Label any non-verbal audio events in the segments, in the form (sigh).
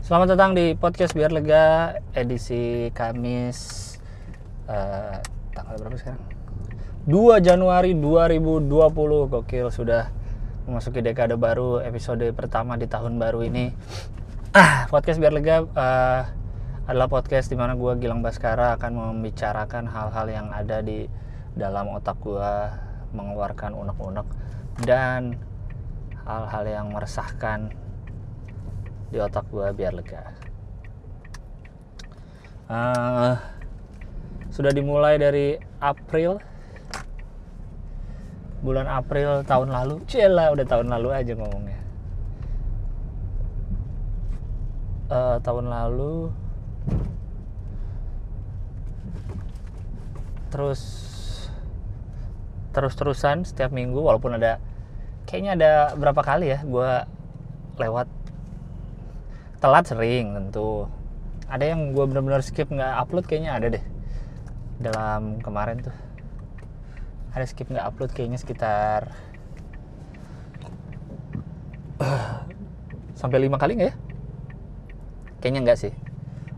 Selamat datang di podcast biar lega edisi Kamis eh, tanggal berapa sekarang? 2 Januari 2020 gokil sudah memasuki dekade baru episode pertama di tahun baru ini. Ah, podcast biar lega eh, adalah podcast di mana gue Gilang Baskara akan membicarakan hal-hal yang ada di dalam otak gue mengeluarkan unek-unek dan hal-hal yang meresahkan di otak gue biar lega. Eh, sudah dimulai dari April bulan April tahun lalu. Cila udah tahun lalu aja ngomongnya. Eh, tahun lalu terus terus-terusan setiap minggu walaupun ada kayaknya ada berapa kali ya gue lewat telat sering tentu. Ada yang gue benar-benar skip nggak upload kayaknya ada deh. Dalam kemarin tuh. Ada skip nggak upload kayaknya sekitar (clears throat) sampai lima kali nggak ya? Kayaknya nggak sih.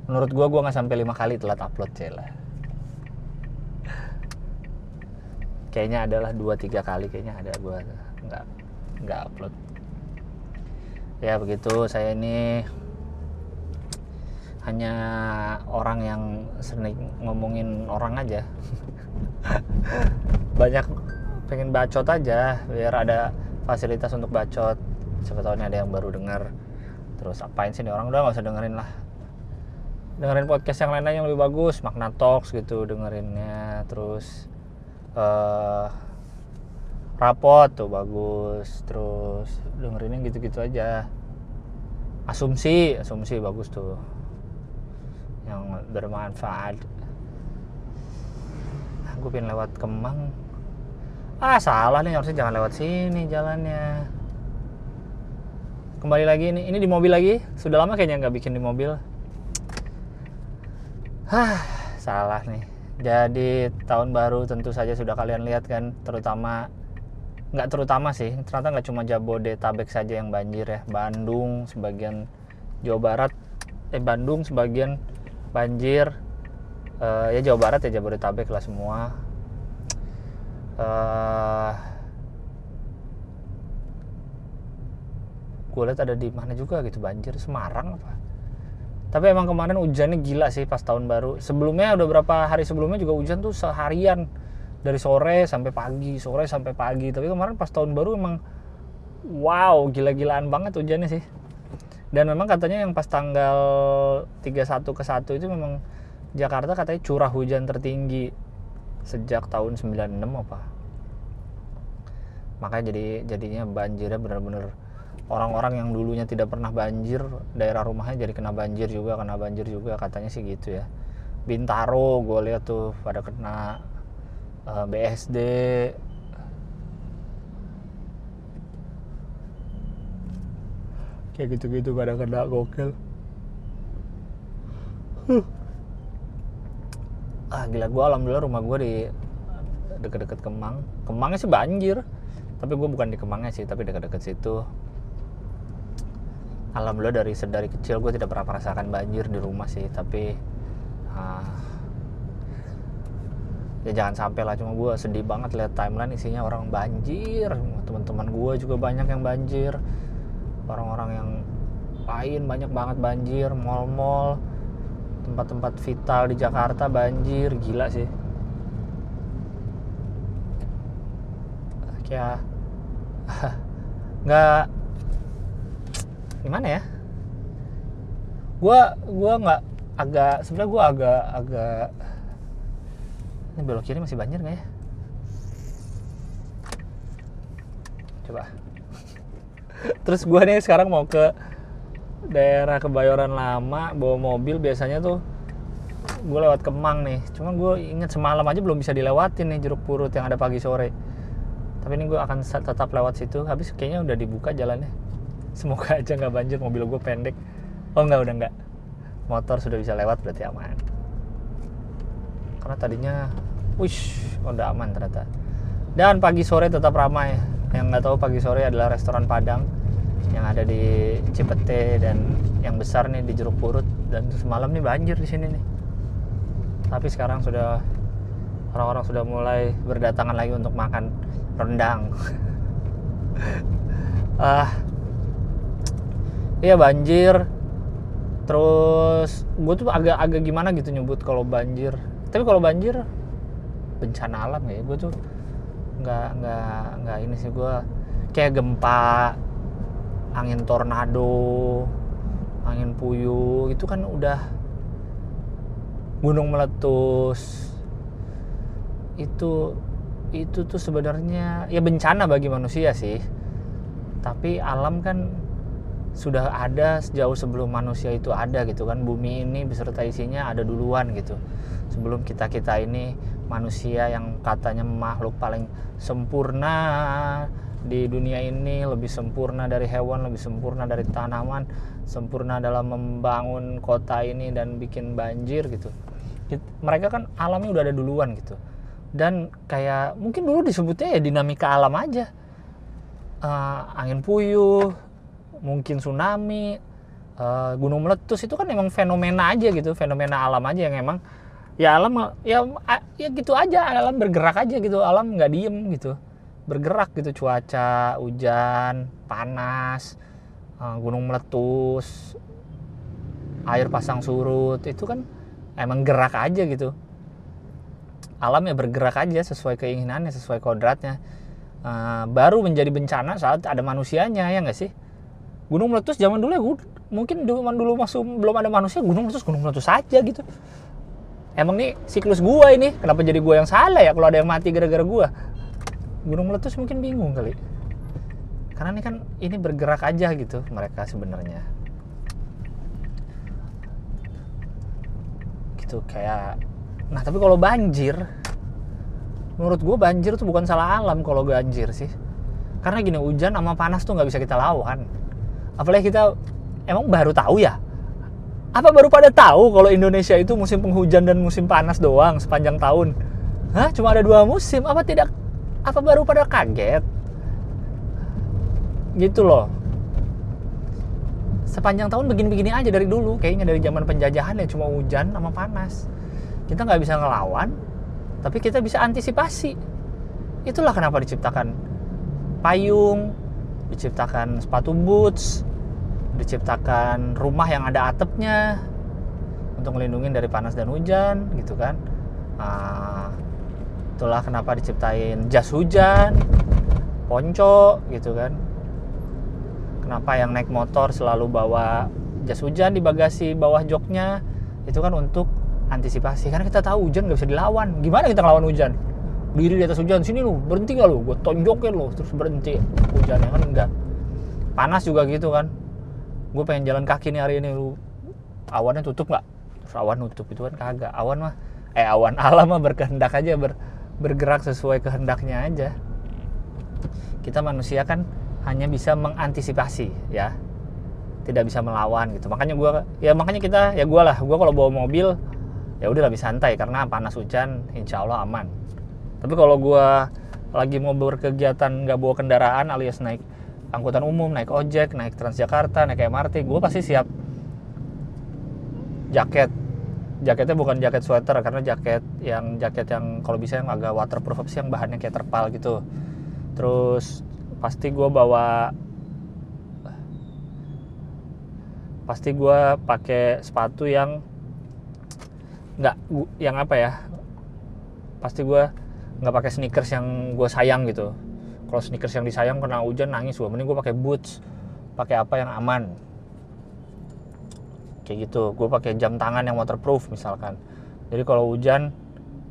Menurut gue gue nggak sampai lima kali telat upload cila kayaknya adalah dua tiga kali kayaknya ada gue nggak nggak upload. Ya begitu saya ini hanya orang yang sering ngomongin orang aja. (laughs) Banyak pengen bacot aja biar ada fasilitas untuk bacot. Siapa tahu ini ada yang baru dengar terus apain sih nih orang? Udah nggak usah dengerin lah. Dengerin podcast yang lain yang lebih bagus makna talks gitu dengerinnya. Terus eh rapot tuh bagus. Terus dengerinnya gitu-gitu aja. Asumsi asumsi bagus tuh yang bermanfaat. Gue pengen lewat Kemang. Ah salah nih harusnya jangan lewat sini jalannya. Kembali lagi ini ini di mobil lagi? Sudah lama kayaknya nggak bikin di mobil. Hah, salah nih. Jadi tahun baru tentu saja sudah kalian lihat kan, terutama nggak terutama sih, ternyata nggak cuma Jabodetabek saja yang banjir ya. Bandung sebagian Jawa Barat, eh Bandung sebagian banjir. Eh, ya Jawa Barat ya Jabodetabek lah semua. Eh, gue lihat ada di mana juga gitu banjir Semarang apa? Tapi emang kemarin hujannya gila sih pas tahun baru. Sebelumnya udah berapa hari sebelumnya juga hujan tuh seharian dari sore sampai pagi, sore sampai pagi. Tapi kemarin pas tahun baru emang wow, gila-gilaan banget hujannya sih. Dan memang katanya yang pas tanggal 31 ke 1 itu memang Jakarta katanya curah hujan tertinggi sejak tahun 96 apa. Makanya jadi jadinya banjirnya benar-benar orang-orang yang dulunya tidak pernah banjir daerah rumahnya jadi kena banjir juga kena banjir juga katanya sih gitu ya Bintaro gue lihat tuh pada kena uh, BSD kayak gitu-gitu kena gokil. Huh. ah gila gue alhamdulillah rumah gue di deket-deket Kemang. Kemangnya sih banjir tapi gue bukan di Kemangnya sih tapi deket-deket situ. Alhamdulillah dari sedari kecil gue tidak pernah merasakan banjir di rumah sih tapi uh, ya jangan sampai lah cuma gue sedih banget lihat timeline isinya orang banjir. Teman-teman gue juga banyak yang banjir orang-orang yang lain banyak banget banjir mall-mall tempat-tempat vital di Jakarta banjir gila sih. Kayak (laughs) nggak gimana ya? Gue gua nggak agak sebenarnya gue agak agak ini belok kiri masih banjir nggak ya? Coba terus gue nih sekarang mau ke daerah Kebayoran Lama bawa mobil biasanya tuh gue lewat Kemang nih. Cuman gue inget semalam aja belum bisa dilewatin nih jeruk purut yang ada pagi sore. Tapi ini gue akan tetap lewat situ. Habis kayaknya udah dibuka jalannya. Semoga (laughs) aja nggak banjir mobil gue pendek. Oh nggak udah nggak. Motor sudah bisa lewat berarti aman. Karena tadinya wish udah aman ternyata. Dan pagi sore tetap ramai yang nggak tahu pagi sore adalah restoran Padang yang ada di Cipete dan yang besar nih di Jeruk Purut. Dan semalam nih banjir di sini nih. Tapi sekarang sudah orang-orang sudah mulai berdatangan lagi untuk makan rendang. (laughs) Ah. Iya banjir. Terus gue tuh agak-agak gimana gitu nyebut kalau banjir. Tapi kalau banjir bencana alam ya. Gue tuh nggak nggak nggak ini sih gue kayak gempa angin tornado angin puyuh itu kan udah gunung meletus. Itu itu tuh sebenarnya ya bencana bagi manusia sih. Tapi alam kan sudah ada sejauh sebelum manusia itu ada gitu kan. Bumi ini beserta isinya ada duluan gitu. Sebelum kita kita ini manusia yang katanya makhluk paling sempurna di dunia ini lebih sempurna dari hewan lebih sempurna dari tanaman sempurna dalam membangun kota ini dan bikin banjir gitu. Mereka kan alamnya udah ada duluan gitu. Dan kayak mungkin dulu disebutnya ya dinamika alam aja. Uh, angin puyuh mungkin tsunami uh, gunung meletus itu kan emang fenomena aja gitu fenomena alam aja yang emang ya alam ya ya gitu aja alam bergerak aja gitu alam nggak diem gitu. Bergerak gitu cuaca hujan panas uh, gunung meletus air pasang surut itu kan emang gerak aja gitu. Alam ya bergerak aja sesuai keinginannya sesuai kodratnya. Uh, baru menjadi bencana saat ada manusianya ya nggak sih? Gunung meletus zaman dulu ya mungkin zaman dulu masuk belum ada manusia gunung meletus gunung meletus saja gitu emang nih siklus gua ini kenapa jadi gua yang salah ya kalau ada yang mati gara-gara gua gunung meletus mungkin bingung kali karena ini kan ini bergerak aja gitu mereka sebenarnya gitu kayak Nah tapi kalau banjir, menurut gue banjir tuh bukan salah alam kalau banjir sih. Karena gini hujan sama panas tuh nggak bisa kita lawan. Apalagi kita emang baru tahu ya. Apa baru pada tahu kalau Indonesia itu musim penghujan dan musim panas doang sepanjang tahun? Hah? Cuma ada dua musim? Apa tidak? Apa baru pada kaget? Gitu loh. Sepanjang tahun begini-begini aja dari dulu. Kayaknya dari zaman penjajahan ya cuma hujan sama panas kita nggak bisa ngelawan tapi kita bisa antisipasi itulah kenapa diciptakan payung diciptakan sepatu boots diciptakan rumah yang ada atapnya untuk melindungi dari panas dan hujan gitu kan. Nah, itulah kenapa diciptain jas hujan ponco gitu kan. Kenapa yang naik motor selalu bawa jas hujan di bagasi bawah joknya? Itu kan untuk antisipasi karena kita tahu hujan nggak bisa dilawan. Gimana kita ngelawan hujan? Diri di atas hujan sini lu berhenti gak lu? Gue tonjokin lu. Terus berhenti hujannya kan enggak panas juga gitu kan gue pengen jalan kaki nih hari ini lu awannya tutup nggak? Terus awan nutup itu kan kagak. Awan mah eh awan (laughs) alam mah berkehendak aja ber, bergerak sesuai kehendaknya aja. Kita manusia kan hanya bisa mengantisipasi ya. Tidak bisa melawan gitu. Makanya gue ya makanya kita ya gue lah. Gue kalau bawa mobil ya udah lebih santai karena panas hujan insya Allah aman. Tapi kalau gue lagi mau berkegiatan nggak bawa kendaraan alias naik angkutan umum naik ojek naik transjakarta naik MRT gue pasti siap. Jaket. Jaketnya bukan jaket sweater karena jaket yang jaket yang kalau bisa yang agak waterproof sih yang bahannya kayak terpal gitu. Terus pasti gue bawa pasti gue pakai sepatu yang nggak yang apa ya pasti gue nggak pakai sneakers yang gue sayang gitu kalau sneakers yang disayang kena hujan nangis gue mending gue pakai boots pakai apa yang aman. Kayak gitu. Gue pakai jam tangan yang waterproof misalkan. Jadi kalau hujan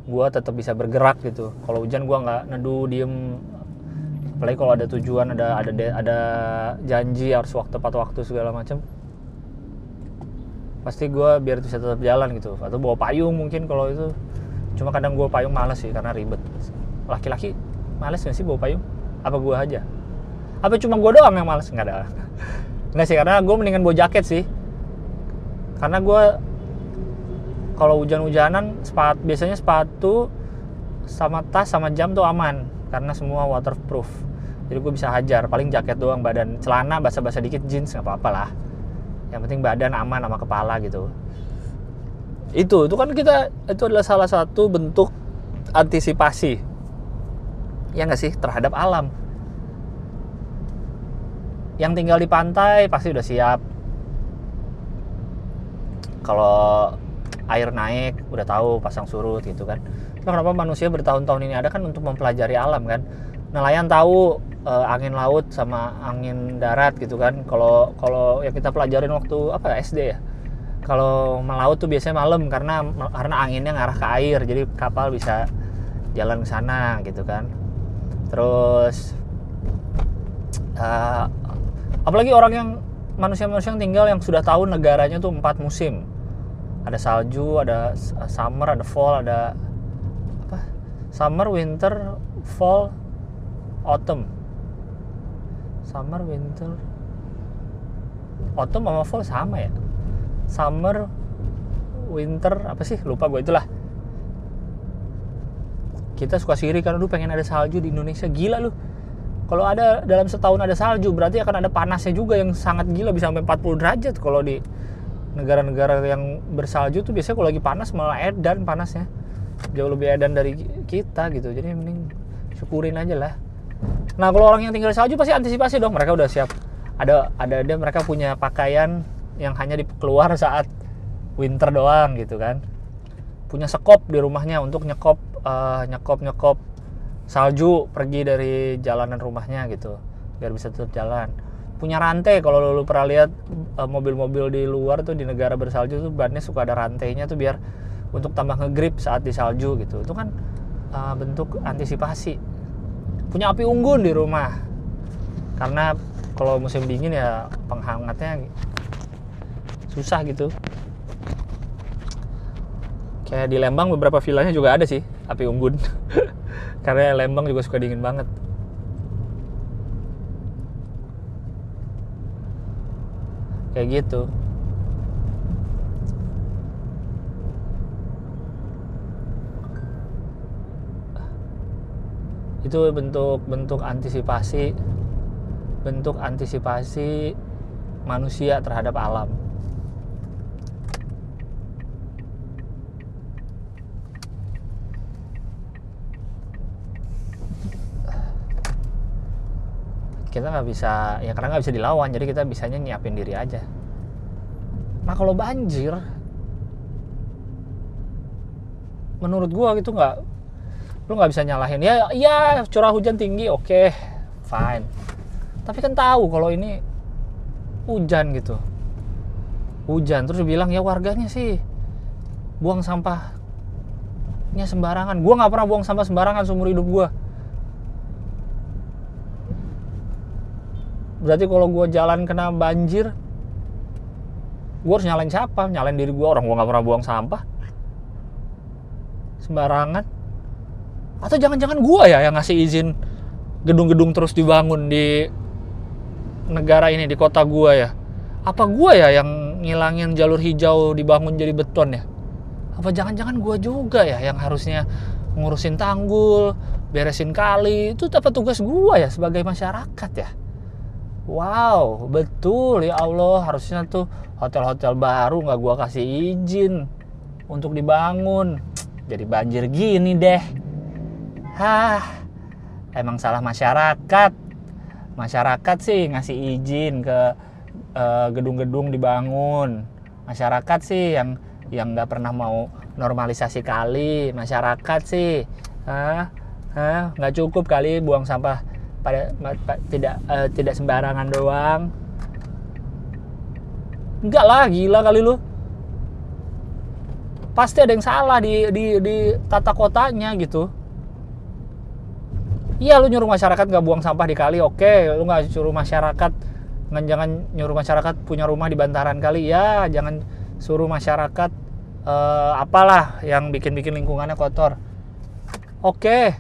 gue tetap bisa bergerak gitu. Kalau hujan gue nggak neduh diem. Apalagi kalau ada tujuan ada ada ada janji harus waktu tepat waktu segala macam pasti gue biar bisa tetap jalan gitu. Atau bawa payung mungkin kalau itu. Cuma kadang gue payung males sih karena ribet. Laki-laki males gak sih bawa payung apa gue aja? Apa cuma gue doang yang males? Nggak ada. Nggak sih karena gue mendingan bawa jaket sih. Karena gue kalau hujan-hujanan sepatu biasanya sepatu sama tas sama jam tuh aman. Karena semua waterproof. Jadi gue bisa hajar paling jaket doang badan. Celana basah-basah dikit jeans nggak apa-apa lah. Yang penting badan aman sama kepala gitu. Itu itu kan kita itu adalah salah satu bentuk antisipasi ya nggak sih? Terhadap alam. Yang tinggal di pantai pasti udah siap. Kalau air naik udah tahu pasang surut gitu kan. Nah, kenapa manusia bertahun-tahun ini ada kan untuk mempelajari alam kan? Nelayan tahu uh, angin laut sama angin darat gitu kan. Kalau kalau yang kita pelajarin waktu apa ya, SD ya? Kalau melaut tuh biasanya malam karena karena anginnya ngarah ke air. Jadi kapal bisa jalan ke sana gitu kan terus uh, apalagi orang yang manusia-manusia yang tinggal yang sudah tahu negaranya tuh empat musim. Ada salju ada summer ada fall ada summer winter fall autumn. Summer winter autumn sama fall sama ya? Summer winter apa sih? Lupa gue itulah kita suka siri karena lu pengen ada salju di Indonesia. Gila lu. Kalau ada dalam setahun ada salju berarti akan ada panasnya juga yang sangat gila bisa sampai 40 derajat kalau di negara-negara yang bersalju tuh biasanya kalau lagi panas malah edan panasnya. Jauh lebih edan dari kita gitu. Jadi mending syukurin aja lah. Nah kalau orang yang tinggal di salju pasti antisipasi dong. Mereka udah siap. Ada ada ada mereka punya pakaian yang hanya keluar saat winter doang gitu kan punya sekop di rumahnya untuk nyekop uh, nyekop nyekop salju pergi dari jalanan rumahnya gitu biar bisa tetap jalan. Punya rantai kalau lu pernah lihat uh, mobil-mobil di luar tuh di negara bersalju tuh bannya suka ada rantainya tuh biar untuk tambah ngegrip saat di salju gitu. Itu kan uh, bentuk antisipasi. Punya api unggun di rumah. Karena kalau musim dingin ya penghangatnya susah gitu kayak di Lembang beberapa villanya juga ada sih api unggun. (laughs) Karena Lembang juga suka dingin banget. Kayak gitu. Itu bentuk-bentuk antisipasi bentuk antisipasi manusia terhadap alam kita nggak bisa ya karena nggak bisa dilawan jadi kita bisanya nyiapin diri aja. Nah kalau banjir menurut gua gitu nggak lu nggak bisa nyalahin. Ya ya curah hujan tinggi oke okay, fine. Tapi kan tahu kalau ini hujan gitu. Hujan terus bilang ya warganya sih buang sampahnya sembarangan. Gua nggak pernah buang sampah sembarangan seumur hidup gua berarti kalau gua jalan kena banjir gua harus nyalain siapa? Nyalain diri gua orang gua nggak pernah buang sampah. Sembarangan. Atau jangan-jangan gua ya yang ngasih izin gedung-gedung terus dibangun di negara ini di kota gua ya? Apa gua ya yang ngilangin jalur hijau dibangun jadi beton ya? Apa jangan-jangan gua juga ya yang harusnya ngurusin tanggul beresin kali? Itu apa tugas gua ya sebagai masyarakat ya wow betul ya Allah harusnya tuh hotel-hotel baru nggak gua kasih izin untuk dibangun jadi banjir gini deh Hah, emang salah masyarakat. Masyarakat sih ngasih izin ke eh, gedung-gedung uh, dibangun. Masyarakat sih yang yang nggak pernah mau normalisasi kali. Masyarakat sih, hah, nggak cukup kali buang sampah pada pa, tidak uh, tidak sembarangan doang. Enggak lah, gila kali lu. Pasti ada yang salah di di di tata kotanya gitu iya lu nyuruh masyarakat nggak buang sampah di kali oke okay. lu nggak suruh masyarakat jangan nyuruh masyarakat punya rumah di bantaran kali ya jangan suruh masyarakat uh, apalah yang bikin-bikin lingkungannya kotor oke okay.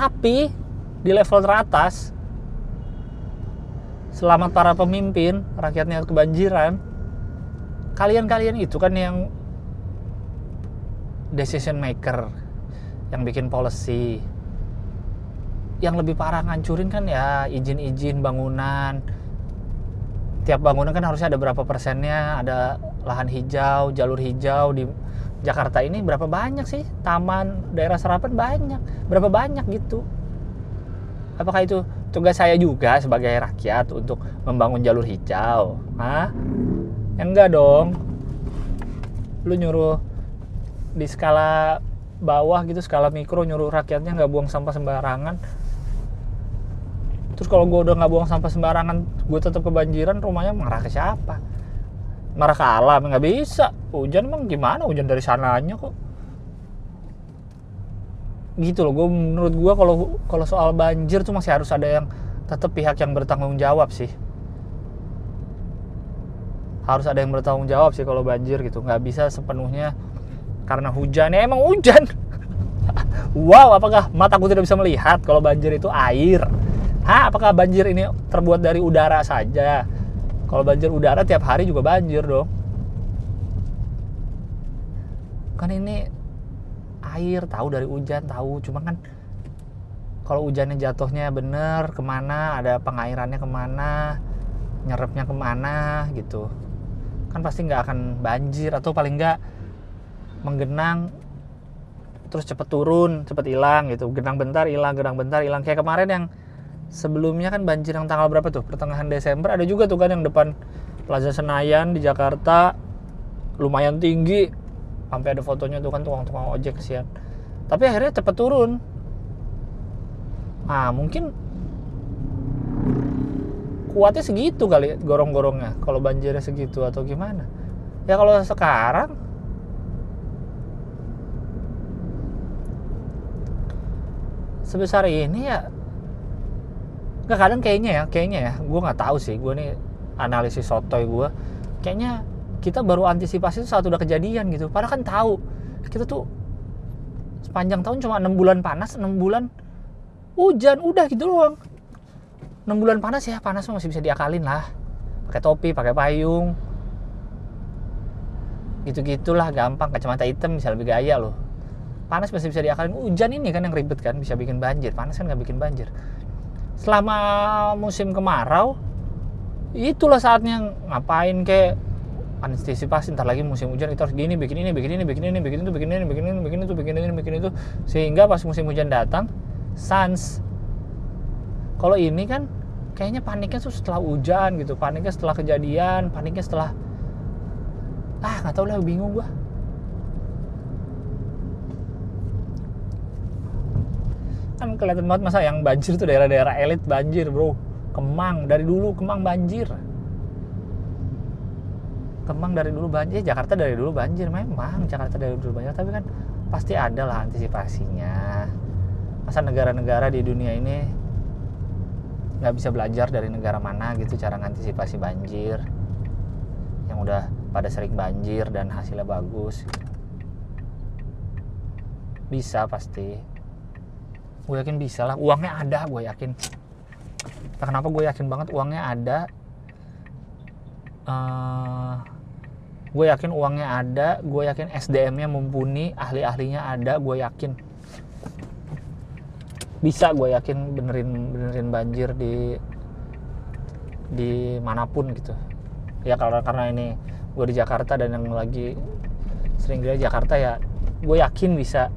Tapi di level teratas selamat para pemimpin rakyatnya kebanjiran kalian-kalian itu kan yang decision maker yang bikin policy. Yang lebih parah ngancurin kan ya izin-izin bangunan. Tiap bangunan kan harusnya ada berapa persennya ada lahan hijau jalur hijau di Jakarta ini berapa banyak sih? Taman daerah serapan banyak. Berapa banyak gitu? Apakah itu tugas saya juga sebagai rakyat untuk membangun jalur hijau? Hah? Ya enggak dong. Lu nyuruh di skala bawah gitu skala mikro nyuruh rakyatnya nggak buang sampah sembarangan. Terus kalau gue udah nggak buang sampah sembarangan gue tetap kebanjiran rumahnya marah ke siapa marah ke alam nggak bisa. Hujan emang gimana? Hujan dari sananya kok. Gitu loh gue menurut gue kalau kalau soal banjir tuh masih harus ada yang tetap pihak yang bertanggung jawab sih. Harus ada yang bertanggung jawab sih kalau banjir gitu. Nggak bisa sepenuhnya karena hujan. Ya emang hujan. (laughs) Wow apakah mataku tidak bisa melihat kalau banjir itu air? Hah, apakah banjir ini terbuat dari udara saja? Kalau banjir udara tiap hari juga banjir dong. Kan ini air tahu dari hujan tahu, cuma kan kalau hujannya jatuhnya bener ke mana, ada pengairannya ke mana, nyerapnya ke mana gitu, kan pasti nggak akan banjir atau paling nggak menggenang terus cepet turun, cepet hilang gitu, genang bentar hilang, genang bentar hilang. Kayak kemarin yang sebelumnya kan banjir yang tanggal berapa tuh? Pertengahan Desember ada juga tuh kan yang depan Plaza Senayan di Jakarta. Lumayan tinggi. Sampai ada fotonya tuh kan tukang-tukang ojek kesian. Tapi akhirnya cepet turun. Nah mungkin kuatnya segitu kali gorong-gorongnya kalau banjirnya segitu atau gimana. Ya kalau sekarang sebesar ini ya nggak kadang kayaknya ya kayaknya ya. Gue nggak tahu sih gue nih analisis sotoy gue kayaknya kita baru antisipasi itu saat udah kejadian gitu. Padahal kan tahu kita tuh sepanjang tahun cuma enam bulan panas enam bulan hujan udah gitu doang. Enam bulan panas ya panas masih bisa diakalin lah. Pakai topi pakai payung. Gitu gitulah gampang. Kacamata hitam bisa lebih gaya loh. Panas masih bisa diakalin. Hujan ini kan yang ribet kan bisa bikin banjir. Panas kan nggak bikin banjir selama musim kemarau itulah saatnya ngapain kayak antisipasi ntar lagi musim hujan itu harus gini bikin ini bikin ini bikin ini bikin itu bikin ini bikin ini bikin itu bikin ini bikin itu. Sehingga pas musim hujan datang sans. Kalau ini kan kayaknya paniknya tuh setelah hujan gitu paniknya setelah kejadian paniknya setelah ah nggak tahu lah bingung gua kan kelihatan banget masa yang banjir tuh daerah-daerah elit banjir bro. Kemang dari dulu Kemang banjir. Kemang dari dulu banjir Jakarta dari dulu banjir memang Jakarta dari dulu banjir. Tapi kan pasti ada lah antisipasinya. Masa negara-negara di dunia ini nggak bisa belajar dari negara mana gitu cara ngantisipasi banjir. Yang udah pada sering banjir dan hasilnya bagus. Bisa pasti gue yakin bisa lah uangnya ada gue yakin. Nah, kenapa gue yakin banget uangnya ada. Uh, gue yakin uangnya ada gue yakin SDM-nya mumpuni ahli-ahlinya ada gue yakin. Bisa gue yakin benerin benerin banjir di di mana pun gitu. Ya karena karena ini gue di Jakarta dan yang lagi sering di Jakarta ya gue yakin bisa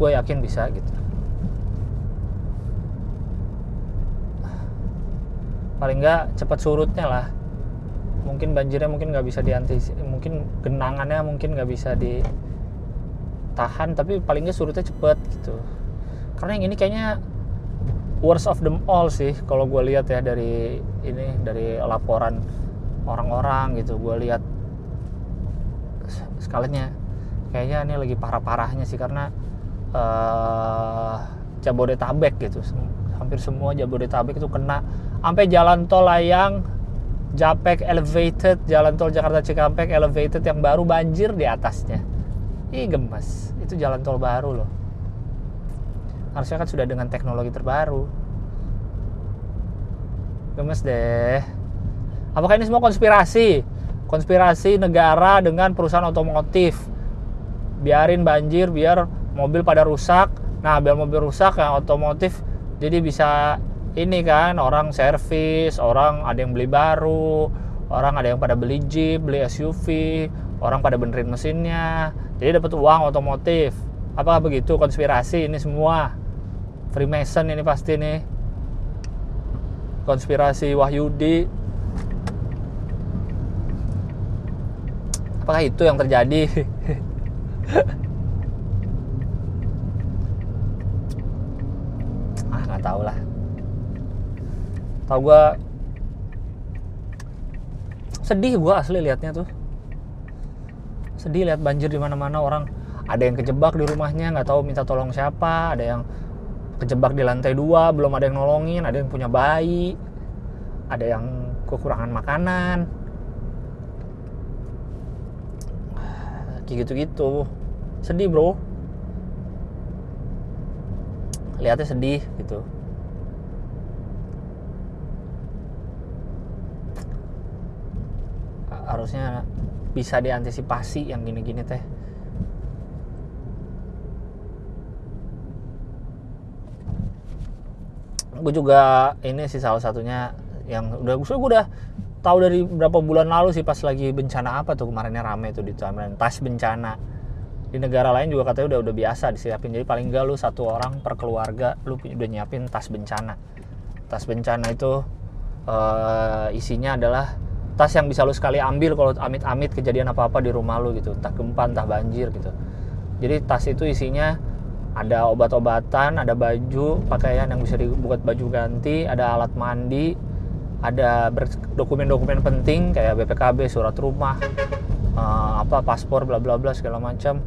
gue yakin bisa gitu. Paling nggak cepat surutnya lah. Mungkin banjirnya mungkin nggak bisa diantis mungkin genangannya mungkin nggak bisa ditahan tapi paling nggak surutnya cepet gitu. Karena yang ini kayaknya worst of them all sih kalau gue lihat ya dari ini dari laporan orang-orang gitu. Gue lihat sekalinya. Kayaknya ini lagi parah-parahnya sih karena uh, Jabodetabek gitu. Hampir semua Jabodetabek itu kena. Sampai jalan tol layang Japek elevated jalan tol Jakarta Cikampek elevated yang baru banjir di atasnya. Ih gemes. Itu jalan tol baru loh. Harusnya kan sudah dengan teknologi terbaru. Gemes deh. Apakah ini semua konspirasi? Konspirasi negara dengan perusahaan otomotif. Biarin banjir biar mobil pada rusak. Nah biar mobil rusak ya otomotif jadi bisa ini kan orang servis orang ada yang beli baru orang ada yang pada beli jeep beli SUV orang pada benerin mesinnya. Jadi dapat uang otomotif. Apakah begitu? Konspirasi ini semua. Freemason ini pasti nih. Konspirasi Wahyudi. Apakah itu yang terjadi (laughs) ah tahu lah. Tahu gue sedih gue asli liatnya tuh. Sedih lihat banjir di mana-mana orang ada yang kejebak di rumahnya nggak tahu minta tolong siapa ada yang kejebak di lantai dua belum ada yang nolongin ada yang punya bayi ada yang kekurangan makanan. Kayak gitu-gitu. Sedih bro lihatnya sedih gitu. Harusnya bisa diantisipasi yang gini-gini teh. Gue juga ini sih salah satunya yang udah gue udah tahu dari berapa bulan lalu sih pas lagi bencana apa tuh kemarinnya rame tuh di timeline. Tas bencana di negara lain juga katanya udah udah biasa disiapin. Jadi paling enggak lu satu orang per keluarga lu udah nyiapin tas bencana. Tas bencana itu uh, isinya adalah tas yang bisa lu sekali ambil kalau amit-amit kejadian apa-apa di rumah lu gitu. Entah gempa entah banjir gitu. Jadi tas itu isinya ada obat-obatan ada baju pakaian yang bisa dibuat baju ganti ada alat mandi ada dokumen-dokumen penting kayak BPKB surat rumah uh, apa paspor bla bla bla segala macam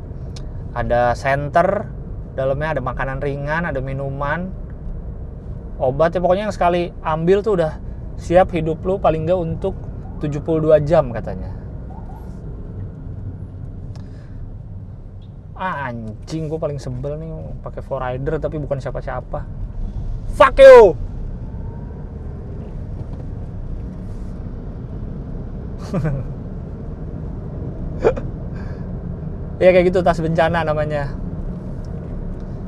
ada center dalamnya ada makanan ringan ada minuman. Obat ya pokoknya yang sekali ambil tuh udah siap hidup lu paling nggak untuk 72 jam katanya. Ah, anjing gue paling sebel nih pakai rider tapi bukan siapa-siapa. Fuck you (laughs) ya kayak gitu tas bencana namanya.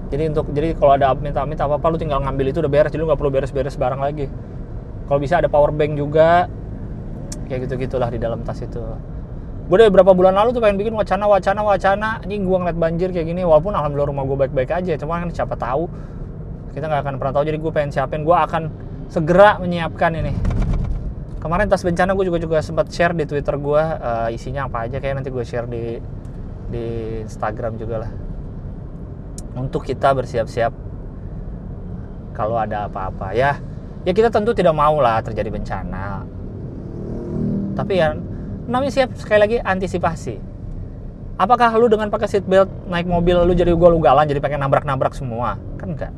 Jadi untuk jadi kalau ada amit-amit apa apa lu tinggal ngambil itu udah beres jadi lu nggak perlu beres-beres barang lagi. Kalau bisa ada power bank juga kayak gitu gitulah di dalam tas itu. Gue udah beberapa bulan lalu tuh pengen bikin wacana wacana wacana. Anjing gue ngeliat banjir kayak gini walaupun alhamdulillah rumah gue baik-baik aja cuma kan siapa tahu kita nggak akan pernah tahu. Jadi gue pengen siapin gue akan segera menyiapkan ini. Kemarin tas bencana gue juga juga sempat share di twitter gue uh, isinya apa aja kayak nanti gue share di di Instagram juga lah. Untuk kita bersiap-siap kalau ada apa-apa. Ya ya kita tentu tidak mau lah terjadi bencana. Tapi ya namanya siap sekali lagi antisipasi. Apakah lu dengan pakai seat belt naik mobil lu jadi ugal-ugalan jadi pengen nabrak-nabrak semua? Kan enggak.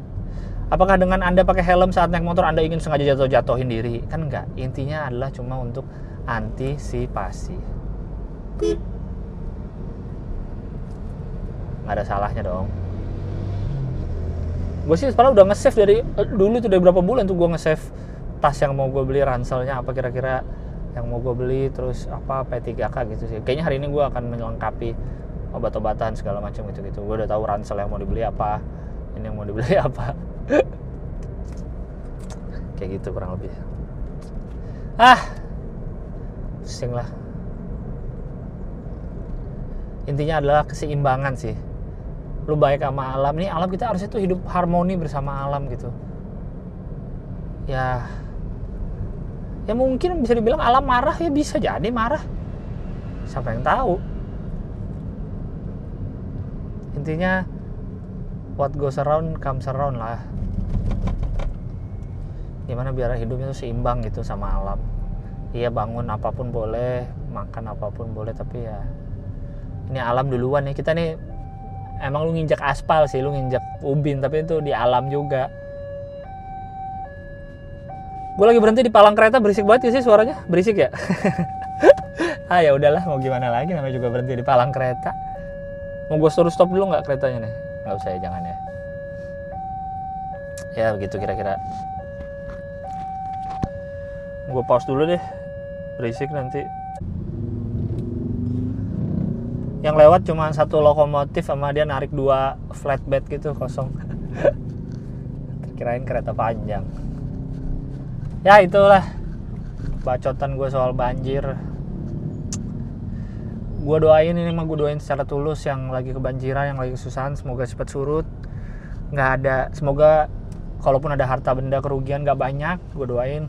Apakah dengan anda pakai helm saat naik motor anda ingin sengaja jatuh-jatuhin diri? Kan enggak. Intinya adalah cuma untuk antisipasi nggak ada salahnya dong. Gue sih sekarang udah nge-save dari eh, dulu tuh dari berapa bulan tuh gue nge-save tas yang mau gue beli ranselnya apa kira-kira yang mau gue beli terus apa P3K gitu sih. Kayaknya hari ini gue akan melengkapi obat-obatan segala macam gitu gitu gue udah tahu ransel yang mau dibeli apa ini yang mau dibeli (laughs) apa. Kayak gitu kurang lebih. Ah pusing lah. Intinya adalah keseimbangan sih lu baik sama alam. Ini alam kita harusnya tuh hidup harmoni bersama alam gitu. Ya ya mungkin bisa dibilang alam marah ya bisa jadi marah. Siapa yang tahu? Intinya what goes around comes around lah. Gimana biar hidupnya tuh seimbang gitu sama alam. Iya bangun apa pun boleh makan apa pun boleh tapi ya ini alam duluan ya kita nih emang lu nginjak aspal sih lu nginjak ubin tapi itu di alam juga. Gue lagi berhenti di palang kereta berisik banget ya sih suaranya. Berisik ya? (laughs) Ah ya udahlah mau gimana lagi namanya juga berhenti di palang kereta. Mau gue suruh stop dulu nggak keretanya nih? Nggak usah ya jangan ya. Ya begitu kira-kira. Gue pause dulu deh. Berisik nanti yang lewat cuma satu lokomotif sama dia narik dua flatbed gitu kosong. Kirain kereta panjang. Ya itulah bacotan gue soal banjir. Gue doain ini mah gue doain secara tulus yang lagi kebanjiran yang lagi kesusahan semoga cepat surut. Nggak ada semoga kalaupun ada harta benda kerugian nggak banyak gue doain.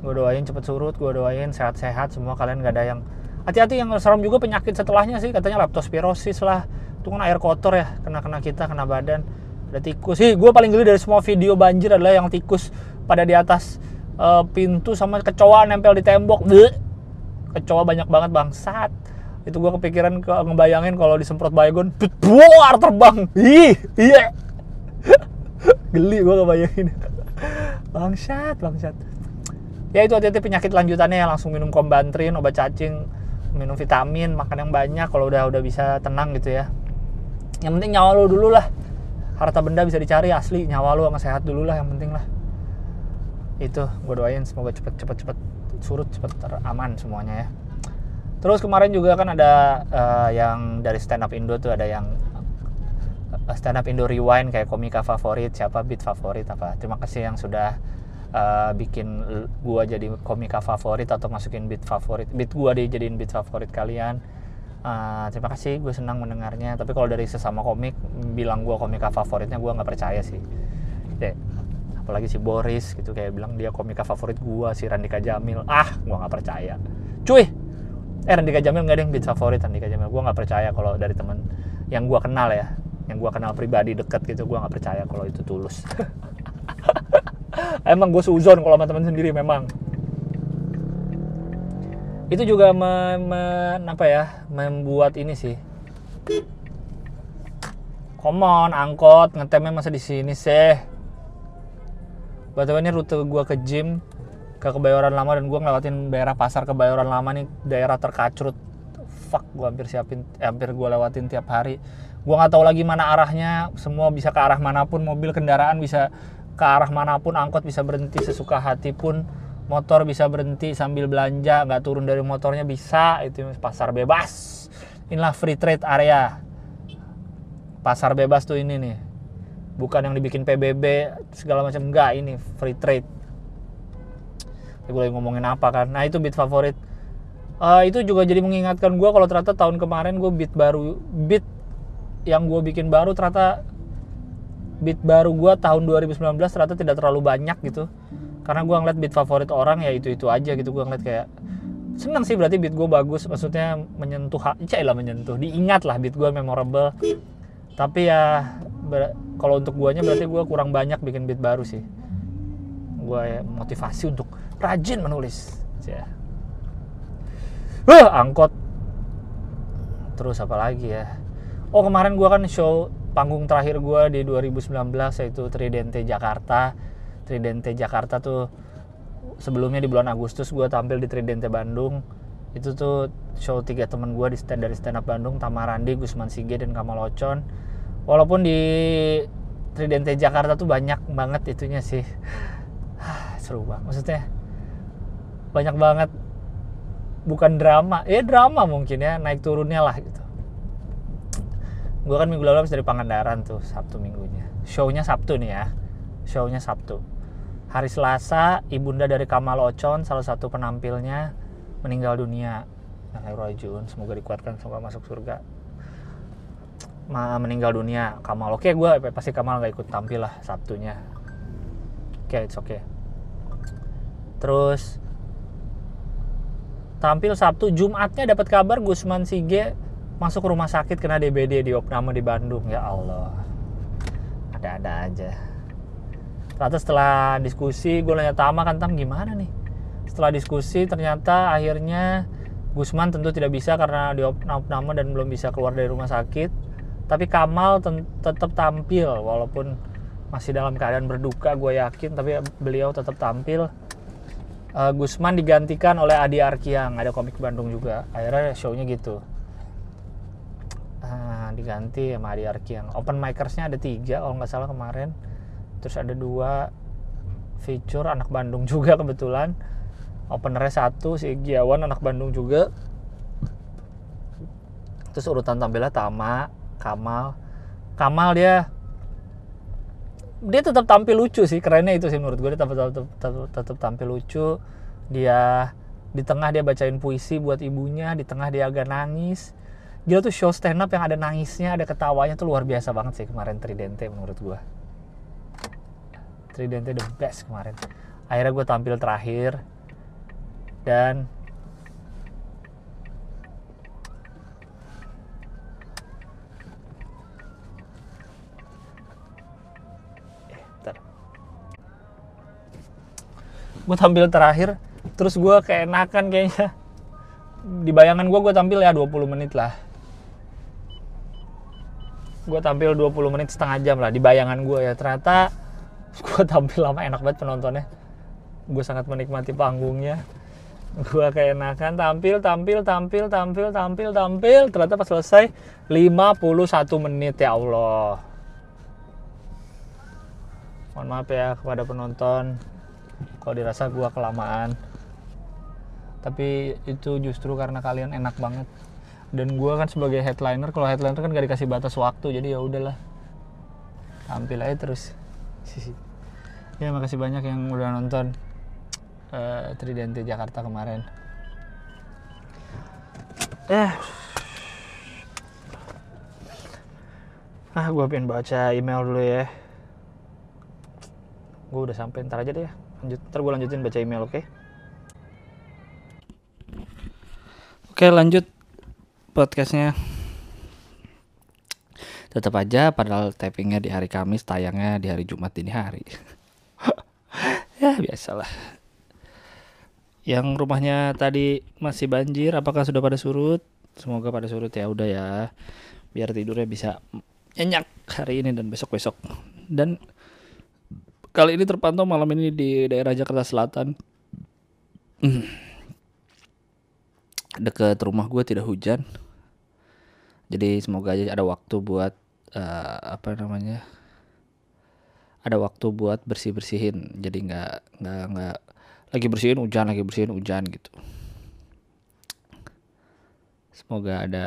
Gue doain cepet surut gue doain sehat-sehat semua kalian nggak ada yang hati-hati yang serem juga penyakit setelahnya sih katanya leptospirosis lah. Itu kan air kotor ya kena kena kita kena badan ada tikus. Sih gue paling geli dari semua video banjir adalah yang tikus pada di atas uh, pintu sama kecoa nempel di tembok. Bleh. kecoa banyak banget bangsat. Itu gue kepikiran ke ngebayangin kalau disemprot baygon buar terbang. Ih iya. (laughs) Geli gue kebayangin bangsat bangsat. Ya itu hati-hati penyakit lanjutannya ya langsung minum kombantrin obat cacing minum vitamin makan yang banyak kalau udah udah bisa tenang gitu ya. Yang penting nyawa lu dulu lah. Harta benda bisa dicari asli. Nyawa lu sama sehat dulu lah yang penting lah. Itu gue doain semoga cepet cepet cepet surut cepet aman semuanya ya. Terus kemarin juga kan ada uh, yang dari stand up Indo tuh ada yang uh, stand up Indo rewind kayak komika favorit siapa beat favorit apa. Terima kasih yang sudah uh, bikin gua jadi komika favorit atau masukin beat favorit. Beat gua dijadiin beat favorit kalian. Uh, terima kasih gue senang mendengarnya. Tapi kalau dari sesama komik bilang gua komika favoritnya gua nggak percaya sih. Deh, apalagi si Boris gitu kayak bilang dia komika favorit gua si Randika Jamil. Ah gua nggak percaya. Cuy! Eh Randika Jamil nggak ada yang beat favorit Randika Jamil. Gua nggak percaya kalau dari temen yang gua kenal ya. Yang gua kenal pribadi deket gitu gua nggak percaya kalau itu tulus (laughs) emang gue suzon kalau sama teman sendiri memang. Itu juga me, me, apa ya membuat ini sih. Come on angkot ngetemnya masa di sini sih btw ini rute gue ke gym ke Kebayoran Lama dan gue ngelewatin daerah pasar Kebayoran Lama nih daerah terkacrut. Fuck gue hampir siapin eh, hampir gue lewatin tiap hari. Gue nggak tahu lagi mana arahnya semua bisa ke arah mana pun mobil kendaraan bisa ke arah mana pun angkot bisa berhenti sesuka hati pun motor bisa berhenti sambil belanja nggak turun dari motornya bisa itu pasar bebas. Inilah free trade area. Pasar bebas tuh ini nih. Bukan yang dibikin PBB segala macam enggak ini free trade. Gue lagi ngomongin apa kan? Nah itu beat favorit. Uh, itu juga jadi mengingatkan gue kalau ternyata tahun kemarin gue beat baru beat yang gue bikin baru ternyata beat baru gue tahun 2019 ternyata tidak terlalu banyak gitu. Karena gue ngeliat beat favorit orang ya itu itu aja gitu gue ngeliat kayak seneng sih berarti beat gue bagus maksudnya menyentuh cah lah menyentuh diingat lah beat gue memorable. Tapi ya kalau untuk guanya berarti gue kurang banyak bikin beat baru sih. Gue ya, motivasi untuk rajin menulis ya uh, angkot. Terus apa lagi ya? Oh kemarin gue kan show panggung terakhir gue di 2019 yaitu Tridente Jakarta. Tridente Jakarta tuh sebelumnya di bulan Agustus gue tampil di Tridente Bandung. Itu tuh show tiga temen gue di stand dari stand up Bandung Tamarandi, Gusman Sige dan Kamal Ocon. Walaupun di Tridente Jakarta tuh banyak banget itunya sih. (sighs) Seru banget maksudnya banyak banget. Bukan drama ya drama mungkin ya naik turunnya lah gitu gue kan minggu lalu habis dari Pangandaran tuh Sabtu minggunya. Shownya Sabtu nih ya. Shownya Sabtu. Hari Selasa ibunda dari Kamal Ocon salah satu penampilnya meninggal dunia. Rajun semoga dikuatkan semoga masuk surga. Ma meninggal dunia Kamal. Oke gue pasti Kamal nggak ikut tampil lah Sabtunya. Oke okay, it's okay. Terus tampil Sabtu Jumatnya dapat kabar Gusman Sige masuk rumah sakit kena DBD di opname di Bandung. Ya Allah. Ada-ada aja. Ternyata setelah diskusi gue nanya Tama kan Tam gimana nih? Setelah diskusi ternyata akhirnya Gusman tentu tidak bisa karena di opname dan belum bisa keluar dari rumah sakit. Tapi Kamal tetap tampil walaupun masih dalam keadaan berduka gue yakin tapi beliau tetap tampil. Uh, Gusman digantikan oleh Adi Arkiang ada komik Bandung juga. Akhirnya shownya gitu diganti sama Adi Arki yang open mikersnya ada tiga kalau nggak salah kemarin. Terus ada dua feature anak Bandung juga kebetulan. Openernya satu si Giawan anak Bandung juga. Terus urutan tampilnya Tama Kamal. Kamal dia dia tetap tampil lucu sih kerennya itu sih menurut gue dia tetap tetap, tetap, tetap tampil lucu. Dia di tengah dia bacain puisi buat ibunya di tengah dia agak nangis gila tuh show stand up yang ada nangisnya ada ketawanya tuh luar biasa banget sih kemarin Tridente menurut gue Tridente the best kemarin. Akhirnya gue tampil terakhir dan eh, gue tampil terakhir terus gue keenakan kayaknya. Di bayangan gue gue tampil ya 20 menit lah gue tampil 20 menit setengah jam lah di bayangan gue ya. Ternyata (laughs) gue tampil lama enak banget penontonnya. Gue sangat menikmati panggungnya. Gue keenakan tampil tampil tampil tampil tampil tampil. Ternyata pas selesai 51 menit ya Allah. Mohon maaf ya kepada penonton kalau dirasa gue kelamaan. Tapi itu justru karena kalian enak banget dan gue kan sebagai headliner kalau headliner kan gak dikasih batas waktu jadi ya udahlah. Tampil aja terus. Ya makasih banyak yang udah nonton uh, Tridente Jakarta kemarin. Eh. Ah gue pengen baca email dulu ya. Gue udah sampai ntar aja deh ya. Lanjut ntar gue lanjutin baca email oke? Okay? oke lanjut podcastnya. Tetap aja padahal tappingnya di hari Kamis tayangnya di hari Jumat dini hari. (laughs) Ya biasalah. Yang rumahnya tadi masih banjir apakah sudah pada surut? Semoga pada surut ya udah ya. Biar tidurnya bisa nyenyak hari ini dan besok besok dan kali ini terpantau malam ini di daerah Jakarta Selatan deket rumah gue tidak hujan. Jadi semoga aja ada waktu buat uh, apa namanya ada waktu buat bersih bersihin jadi nggak nggak nggak lagi bersihin hujan lagi bersihin hujan gitu. Semoga ada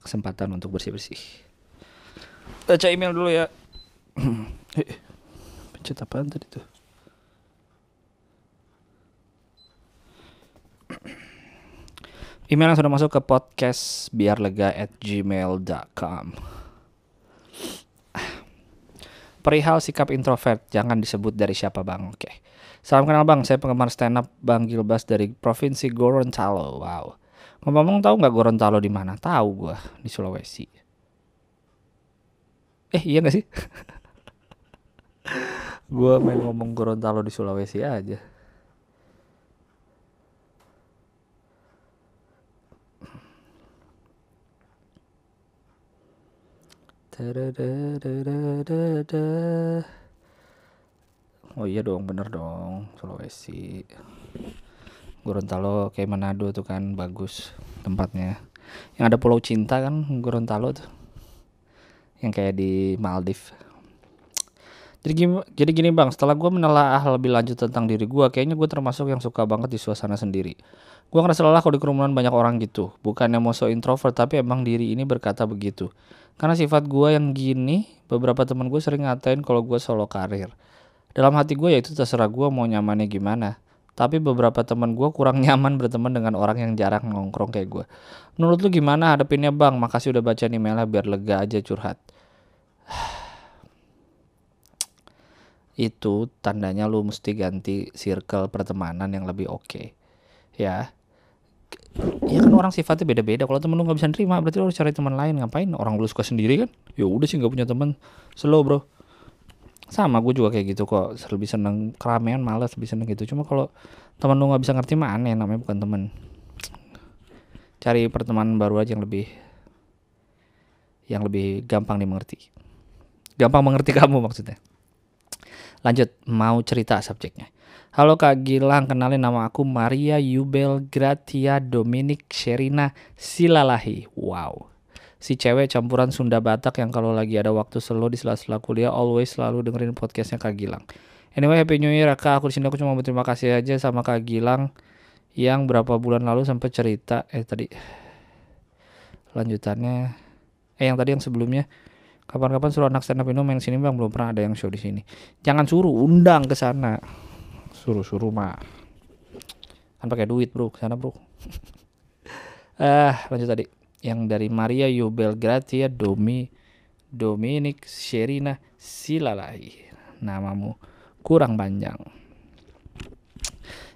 kesempatan untuk bersih bersih baca email dulu ya. (clears throat) Pencet apaan tadi tuh email yang sudah masuk ke podcast biar lega at gmail.com perihal sikap introvert jangan disebut dari siapa bang. Oke. Salam kenal bang. Saya penggemar stand up bang Gilbas dari provinsi Gorontalo. Wow. Ngomong-ngomong tahu nggak Gorontalo di mana? Tahu gue di Sulawesi. Eh iya gak sih? (laughs) Gue main ngomong Gorontalo di Sulawesi aja Oh iya dong, bener dong, Sulawesi. Gorontalo kayak Manado tuh kan bagus tempatnya. Yang ada Pulau Cinta kan Gorontalo tuh. Yang kayak di Maldives. Jadi jadi gini bang, setelah gue menelaah lebih lanjut tentang diri gue, kayaknya gue termasuk yang suka banget di suasana sendiri. Gue ngerasa lelah kalau di kerumunan banyak orang gitu. Bukannya mau so introvert, tapi emang diri ini berkata begitu. Karena sifat gue yang gini, beberapa teman gue sering ngatain kalau gue solo karir. Dalam hati gue ya itu terserah gue mau nyamannya gimana. Tapi beberapa teman gue kurang (laughs) nyaman berteman dengan orang yang jarang nongkrong kayak gue. Menurut lu gimana hadapinnya bang? Makasih udah baca emailnya biar lega aja curhat. (sighs) itu tandanya lu mesti ganti circle pertemanan yang lebih oke. Okay. Ya, ya kan orang sifatnya beda-beda. Kalau temen lu nggak bisa nerima berarti lu harus cari teman lain. Ngapain? Orang lu suka sendiri kan? Ya udah sih nggak punya teman slow bro. Sama gue juga kayak gitu kok. Lebih seneng keramaian malas lebih seneng gitu. Cuma kalau teman lu nggak bisa ngerti mah aneh namanya bukan temen. Cari pertemanan baru aja yang lebih yang lebih gampang dimengerti. Gampang mengerti (laughs) kamu maksudnya. Lanjut mau cerita subjeknya Halo Kak Gilang, kenalin nama aku Maria Yubel Gratia Dominic Sherina Silalahi. Wow. si cewek campuran Sunda Batak yang kalau lagi ada waktu selo di sela-sela kuliah always selalu dengerin podcastnya Kak Gilang. Anyway, Happy New Year Kak. Aku di sini aku cuma berterima kasih aja sama Kak Gilang yang berapa bulan lalu sempat cerita eh tadi lanjutannya eh yang tadi yang sebelumnya kapan-kapan suruh anak stand up Indo main sini bang belum pernah ada yang show di sini jangan suruh undang ke sana suruh-suruh mah kan pakai duit bro ke sana bro (laughs) eh lanjut tadi. Yang dari Maria Yubel Gratia Domi Dominic Sherina Silalai. Namamu kurang panjang.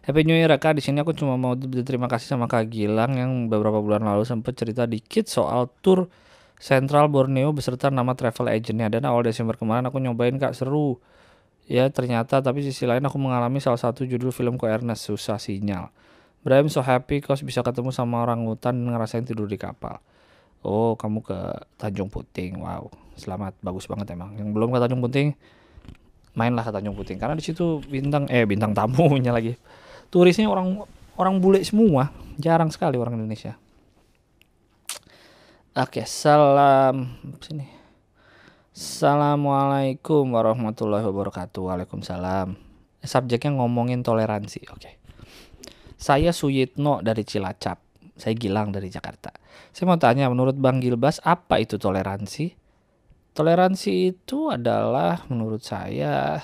Happy New Year Kak. Di sini aku cuma mau berterima kasih sama Kak Gilang yang beberapa bulan lalu sempat cerita dikit soal tour Central Borneo beserta nama travel agentnya. Dan awal Desember kemarin aku nyobain Kak. Seru. Ya ternyata tapi sisi lain aku mengalami salah satu judul film ko Ernest susah sinyal. But I'm so happy kau bisa ketemu sama orang hutan dan ngerasain tidur di kapal. Oh kamu ke Tanjung Puting, wow selamat. Bagus banget emang. Yang belum ke Tanjung Puting mainlah ke Tanjung Puting. Karena di situ bintang eh bintang tamunya lagi. Turisnya orang orang bule semua. Jarang sekali orang Indonesia. Oke salam. Sini Assalamualaikum warahmatullahi wabarakatuh Waalaikumsalam Subjeknya ngomongin toleransi Oke Saya Suyitno dari Cilacap Saya Gilang dari Jakarta Saya mau tanya menurut Bang Gilbas Apa itu toleransi? Toleransi itu adalah menurut saya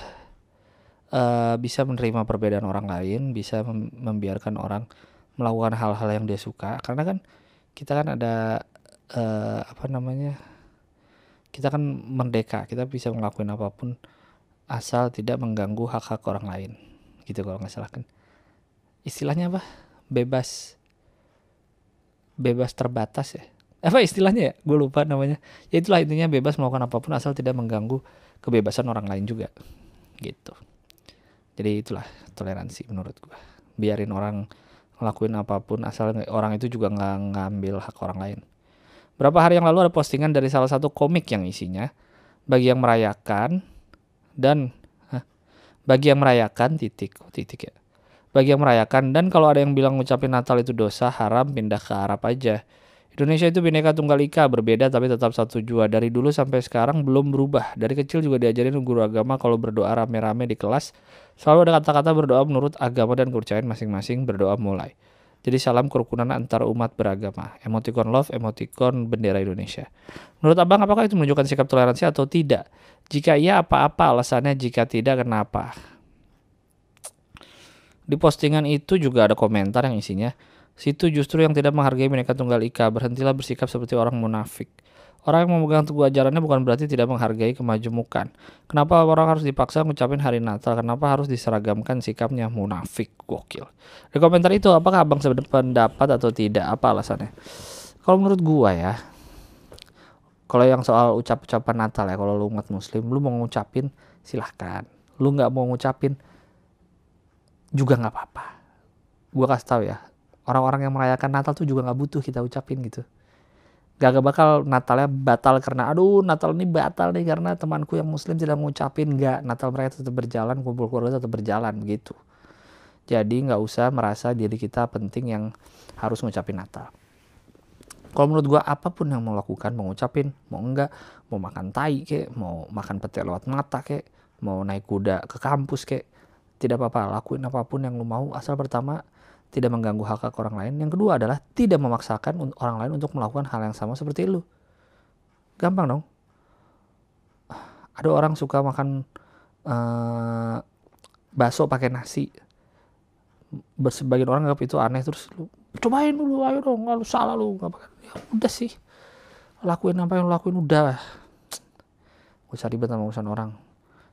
uh, bisa menerima perbedaan orang lain, bisa mem membiarkan orang melakukan hal-hal yang dia suka. Karena kan kita kan ada uh, apa namanya? Kita kan merdeka, kita bisa ngelakuin apa pun asal tidak mengganggu hak-hak orang lain. Gitu kalau nggak salah kan. Istilahnya apa? Bebas bebas terbatas ya. Apa istilahnya ya? Gue lupa namanya. Ya itulah intinya bebas melakukan apa pun asal tidak mengganggu kebebasan orang lain juga. Gitu jadi itulah toleransi menurut gue biarin orang ngelakuin apa pun asal orang itu juga nggak ngambil hak orang lain berapa hari yang lalu ada postingan dari salah satu komik yang isinya bagi yang merayakan dan bagi yang merayakan titik oh, titik ya bagi yang merayakan dan kalau ada yang bilang ngucapin Natal itu dosa haram pindah ke Arab aja Indonesia itu bineka tunggal ika, berbeda tapi tetap satu jua. Dari dulu sampai sekarang belum berubah. Dari kecil juga diajarin guru agama kalau berdoa rame-rame di kelas. Selalu ada kata-kata berdoa menurut agama dan kepercayaan masing-masing berdoa mulai. Jadi salam kerukunan antar umat beragama. Emoticon love, emoticon bendera Indonesia. Menurut abang apakah itu menunjukkan sikap toleransi atau tidak? Jika iya apa-apa alasannya, jika tidak kenapa? Di postingan itu juga ada komentar yang isinya, Situ justru yang tidak menghargai mereka tunggal ika. Berhentilah bersikap seperti orang munafik. Orang yang memegang teguh ajarannya bukan berarti tidak menghargai kemajemukan. Kenapa orang harus dipaksa ngucapin hari Natal? Kenapa harus diseragamkan sikapnya munafik? Gokil. Di komentar itu, apakah abang sependapat atau tidak? Apa alasannya? Kalau menurut gua ya, kalau yang soal ucap-ucapan Natal ya, kalau lu umat Muslim, lu mau ngucapin silahkan. Lu nggak mau ngucapin juga nggak apa-apa. Gua kasih tahu ya, orang-orang yang merayakan Natal tuh juga nggak butuh kita ucapin gitu gak, gak bakal Natalnya batal karena aduh Natal ini batal nih karena temanku yang Muslim tidak ngucapin. Nggak Natal mereka tetap berjalan kumpul keluarga tetap berjalan gitu. Jadi nggak usah merasa diri kita penting yang harus ngucapin Natal. Kalau menurut gua apa pun yang mau lakukan mau ngucapin mau enggak mau makan tai kek mau makan pete lewat mata kek mau naik kuda ke kampus kek tidak apa-apa lakuin apa pun yang lu mau. Asal pertama tidak mengganggu hak hak orang lain. Yang kedua adalah tidak memaksakan orang lain untuk melakukan hal yang sama seperti lu. Gampang dong. Ada orang suka makan uh, bakso pakai nasi. Sebagian orang nganggap itu aneh terus lu cobain dulu ayo dong lu salah lu apa ya udah sih lakuin apa yang lu lakuin udah gak usah ribet sama urusan orang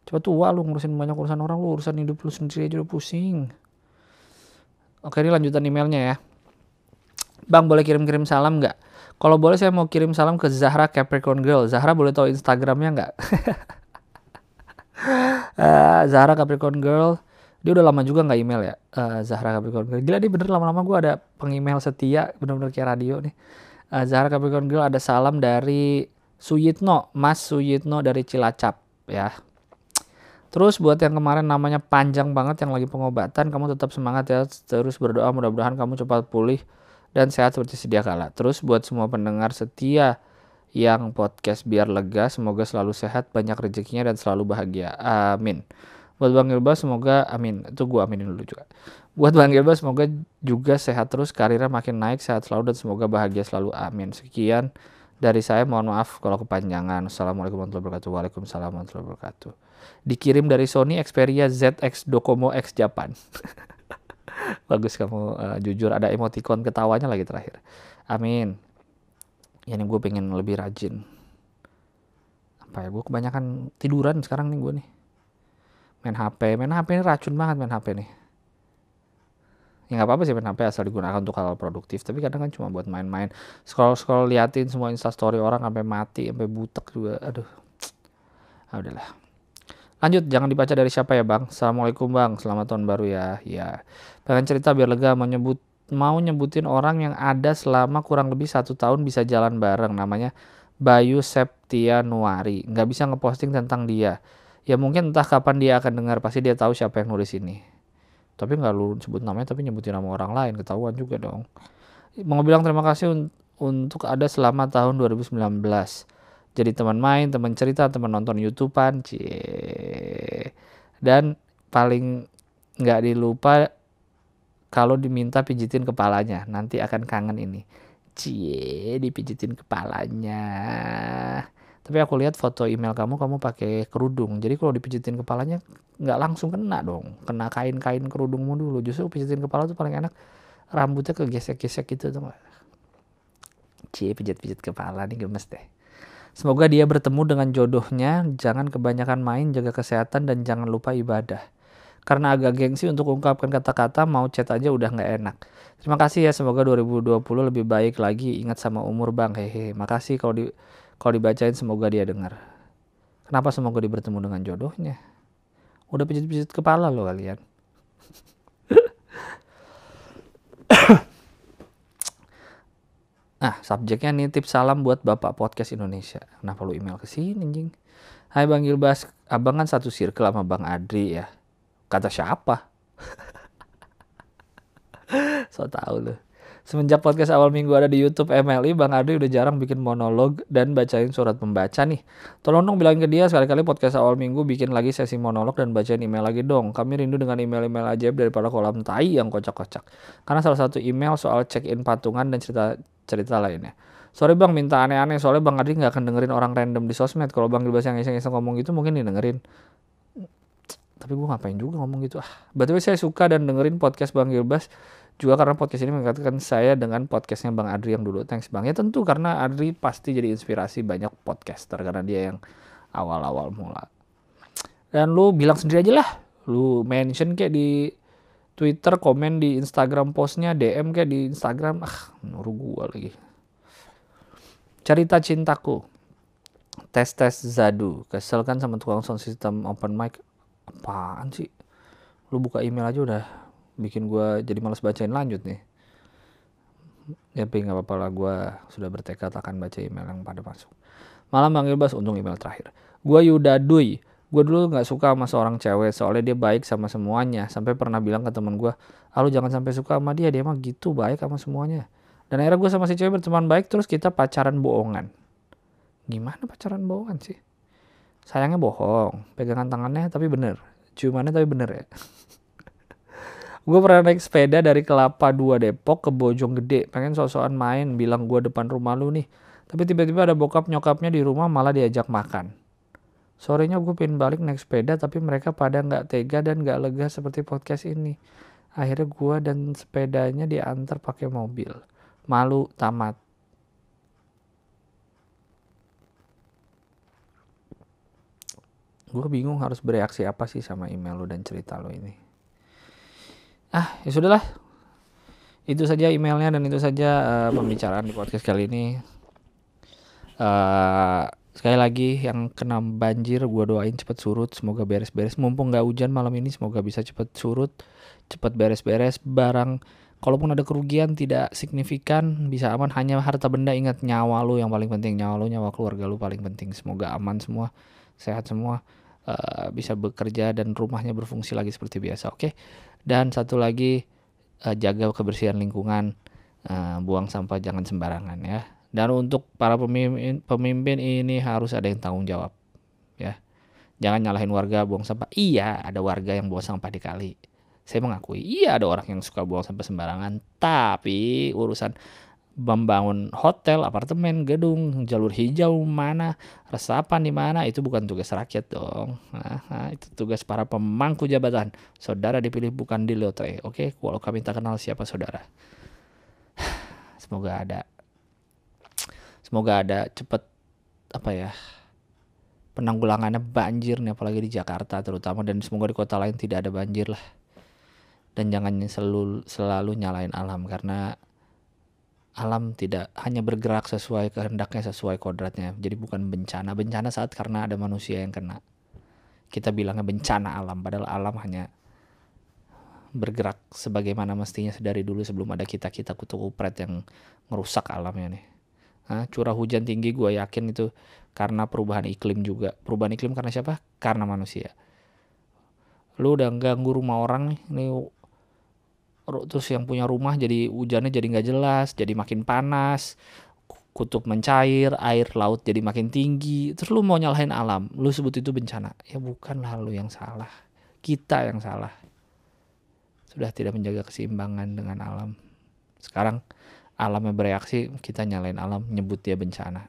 coba tua lu ngurusin banyak urusan orang lu urusan hidup lu sendiri aja udah pusing Oke ini lanjutan emailnya ya. Bang boleh kirim-kirim salam nggak? Kalau boleh saya mau kirim salam ke Zahra Capricorn Girl. Zahra boleh tahu Instagramnya nggak? uh, (laughs) Zahra Capricorn Girl. Dia udah lama juga nggak email ya. Uh, Zahra Capricorn Girl. Gila dia bener lama-lama gue ada pengemail setia. Bener-bener kayak radio nih. Uh, Zahra Capricorn Girl ada salam dari Suyitno. Mas Suyitno dari Cilacap ya. Terus buat yang kemarin namanya panjang banget yang lagi pengobatan, kamu tetap semangat ya, terus berdoa mudah-mudahan kamu cepat pulih dan sehat seperti sedia kala. Terus buat semua pendengar setia yang podcast biar lega. Semoga selalu sehat, banyak rezekinya dan selalu bahagia. Amin. Buat Bang Gilbas semoga amin. Itu gua aminin dulu juga. Buat Bang Gilbas semoga juga sehat terus, karirnya makin naik, sehat selalu dan semoga bahagia selalu. Amin. Sekian dari saya mohon maaf kalau kepanjangan. Assalamualaikum warahmatullahi wabarakatuh. Waalaikumsalam warahmatullahi wabarakatuh. Dikirim dari Sony Xperia ZX Docomo X Japan. (laughs) Bagus kamu uh, jujur ada emoticon ketawanya lagi terakhir. Amin. Ya nih gue pengen lebih rajin. Apa ya gue kebanyakan tiduran sekarang nih gue nih. Main HP, main HP ini racun banget main HP nih. Ya nggak apa-apa sih main HP asal digunakan untuk hal produktif. Tapi kadang kan cuma buat main-main. Scroll-scroll liatin semua instastory orang sampai mati, sampai butek juga. Aduh. Ah, udahlah. Lanjut, jangan dibaca dari siapa ya bang. Assalamualaikum bang, selamat tahun baru ya. Ya, pengen cerita biar lega mau nyebut mau nyebutin orang yang ada selama kurang lebih satu tahun bisa jalan bareng. Namanya Bayu Septianuari. Nggak bisa ngeposting tentang dia. Ya mungkin entah kapan dia akan dengar. Pasti dia tahu siapa yang nulis ini. Tapi nggak lu sebut namanya, tapi nyebutin nama orang lain. Ketahuan juga dong. Mau bilang terima kasih un untuk ada selama tahun 2019 jadi teman main, teman cerita, teman nonton YouTubean, cie. Dan paling nggak dilupa kalau diminta pijitin kepalanya, nanti akan kangen ini. Cie, dipijitin kepalanya. Tapi aku lihat foto email kamu, kamu pakai kerudung. Jadi kalau dipijitin kepalanya nggak langsung kena dong. Kena kain-kain kerudungmu dulu. Justru pijitin kepala tuh paling enak. Rambutnya kegesek-gesek gitu tuh. Cie, pijit-pijit kepala nih gemes deh. Semoga dia bertemu dengan jodohnya, jangan kebanyakan main, jaga kesehatan, dan jangan lupa ibadah. Karena agak gengsi untuk ungkapkan kata-kata, mau chat aja udah nggak enak. Terima kasih ya, semoga 2020 lebih baik lagi. Ingat sama umur bang, hehe. Makasih kalau di kalau dibacain semoga dia dengar. Kenapa semoga dia bertemu dengan jodohnya? Udah pijit-pijit kepala loh kalian. (laughs) Nah, subjeknya nih tips salam buat Bapak Podcast Indonesia. Kenapa lu email ke sini, anjing? Hai Bang Gilbas, abang kan satu circle sama Bang Adri ya. Kata siapa? (laughs) so tau lu. Semenjak podcast awal minggu ada di YouTube MLI, Bang Adri udah jarang bikin monolog dan bacain surat pembaca nih. Tolong dong bilangin ke dia sekali-kali podcast awal minggu bikin lagi sesi monolog dan bacain email lagi dong. Kami rindu dengan email-email ajaib daripada kolam tai yang kocak-kocak. Karena salah satu email soal check-in patungan dan cerita cerita lainnya. Sorry bang, minta aneh-aneh soalnya bang Adri nggak akan dengerin orang random di sosmed. Kalau bang Gilbas yang iseng-iseng ngomong gitu mungkin didengerin. Tapi gue ngapain juga ngomong gitu ah. Betul saya suka dan dengerin podcast bang Gilbas juga karena podcast ini mengatakan saya dengan podcastnya bang Adri yang dulu. Thanks bang. Ya tentu karena Adri pasti jadi inspirasi banyak podcaster karena dia yang awal-awal mula. Dan lu bilang sendiri aja lah. Lu mention kayak di Twitter, komen di Instagram postnya, DM kayak di Instagram. Ah, nuru gua lagi. Cerita cintaku. Tes-tes Zadu. Kesel kan sama tukang sound system open mic. Apaan sih? Lu buka email aja udah bikin gua jadi malas bacain lanjut nih. Ya, tapi nggak apa-apa lah. Gua sudah bertekad akan baca email yang pada masuk. Malam Bang Ilbas, untung email terakhir. Gua Yuda Dui gue dulu nggak suka sama seorang cewek soalnya dia baik sama semuanya. Sampai pernah bilang ke teman gue ah jangan sampai suka sama dia. Dia mah gitu baik sama semuanya. Dan akhirnya gue sama si cewek berteman baik terus kita pacaran bohongan. Gimana pacaran bohongan sih? Sayangnya bohong. Pegangan tangannya tapi bener. Ciumannya tapi bener ya gue pernah naik sepeda dari Kelapa 2 Depok ke Bojonggede pengen sosokan main bilang gue depan rumah lu nih tapi tiba-tiba ada bokap nyokapnya di rumah malah diajak makan Sorenya gue pengen balik naik sepeda tapi mereka pada nggak tega dan nggak lega seperti podcast ini. Akhirnya gue dan sepedanya diantar pakai mobil. Malu tamat. Gue bingung harus bereaksi apa sih sama email lo dan cerita lo ini. Ah, ya sudahlah. Itu saja emailnya dan itu saja uh, pembicaraan di podcast kali ini. Uh, Sekali lagi yang kena banjir gue doain cepet surut semoga beres-beres. Mumpung nggak hujan malam ini semoga bisa cepet surut cepet beres-beres. Barang kalaupun ada kerugian tidak signifikan bisa aman. Hanya harta benda ingat nyawa lu yang paling penting. Nyawa lu nyawa keluarga lu paling penting. Semoga aman semua sehat semua uh, bisa bekerja dan rumahnya berfungsi lagi seperti biasa oke okay? dan satu lagi uh, jaga kebersihan lingkungan uh, buang sampah jangan sembarangan ya Dan untuk para pemimpin, pemimpin ini harus ada yang tanggung jawab. Ya. Jangan nyalahin warga buang sampah. Iya, ada warga yang buang sampah di kali. Saya mengakui, iya ada orang yang suka buang sampah sembarangan. Tapi urusan membangun hotel, apartemen, gedung, jalur hijau mana, resapan di mana itu bukan tugas rakyat dong. Nah, nah, itu tugas para pemangku jabatan. Saudara dipilih bukan di lotre. Oke, kalau kami tak kenal siapa saudara. (sighs) Semoga ada semoga ada cepet apa ya penanggulangannya banjir nih apalagi di Jakarta terutama dan semoga di kota lain tidak ada banjir lah dan jangan selalu selalu nyalain alam karena alam tidak hanya bergerak sesuai kehendaknya sesuai kodratnya. Jadi bukan bencana. Bencana saat karena ada manusia yang kena. Kita bilangnya bencana alam padahal alam hanya bergerak sebagaimana mestinya dari dulu sebelum ada kita kita kutu kupret yang merusak alamnya nih Nah, curah hujan tinggi gue yakin itu karena perubahan iklim juga. Perubahan iklim karena siapa? Karena manusia. Lu udah ganggu rumah orang nih nih terus yang punya rumah jadi hujannya jadi nggak jelas jadi makin panas kutub mencair air laut jadi makin tinggi. Terus lu mau nyalahin alam lu sebut itu bencana. Ya bukanlah lu yang salah. Kita yang salah. Sudah tidak menjaga keseimbangan dengan alam. Sekarang alamnya bereaksi kita nyalain alam nyebut dia bencana.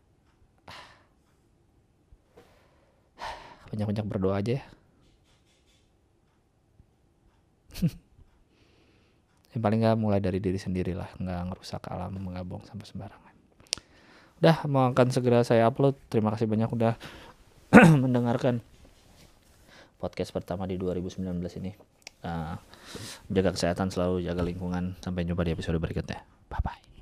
Banyak-banyak berdoa aja ya (laughs) yang paling nggak mulai dari diri sendiri lah nggak ngerusak alam mengabung sampai sembarangan. Udah mau akan segera saya upload. Terima kasih banyak udah (clears throat) mendengarkan podcast pertama di 2019 ini. Uh, jaga kesehatan selalu jaga lingkungan. Sampai jumpa di episode berikutnya. Bye bye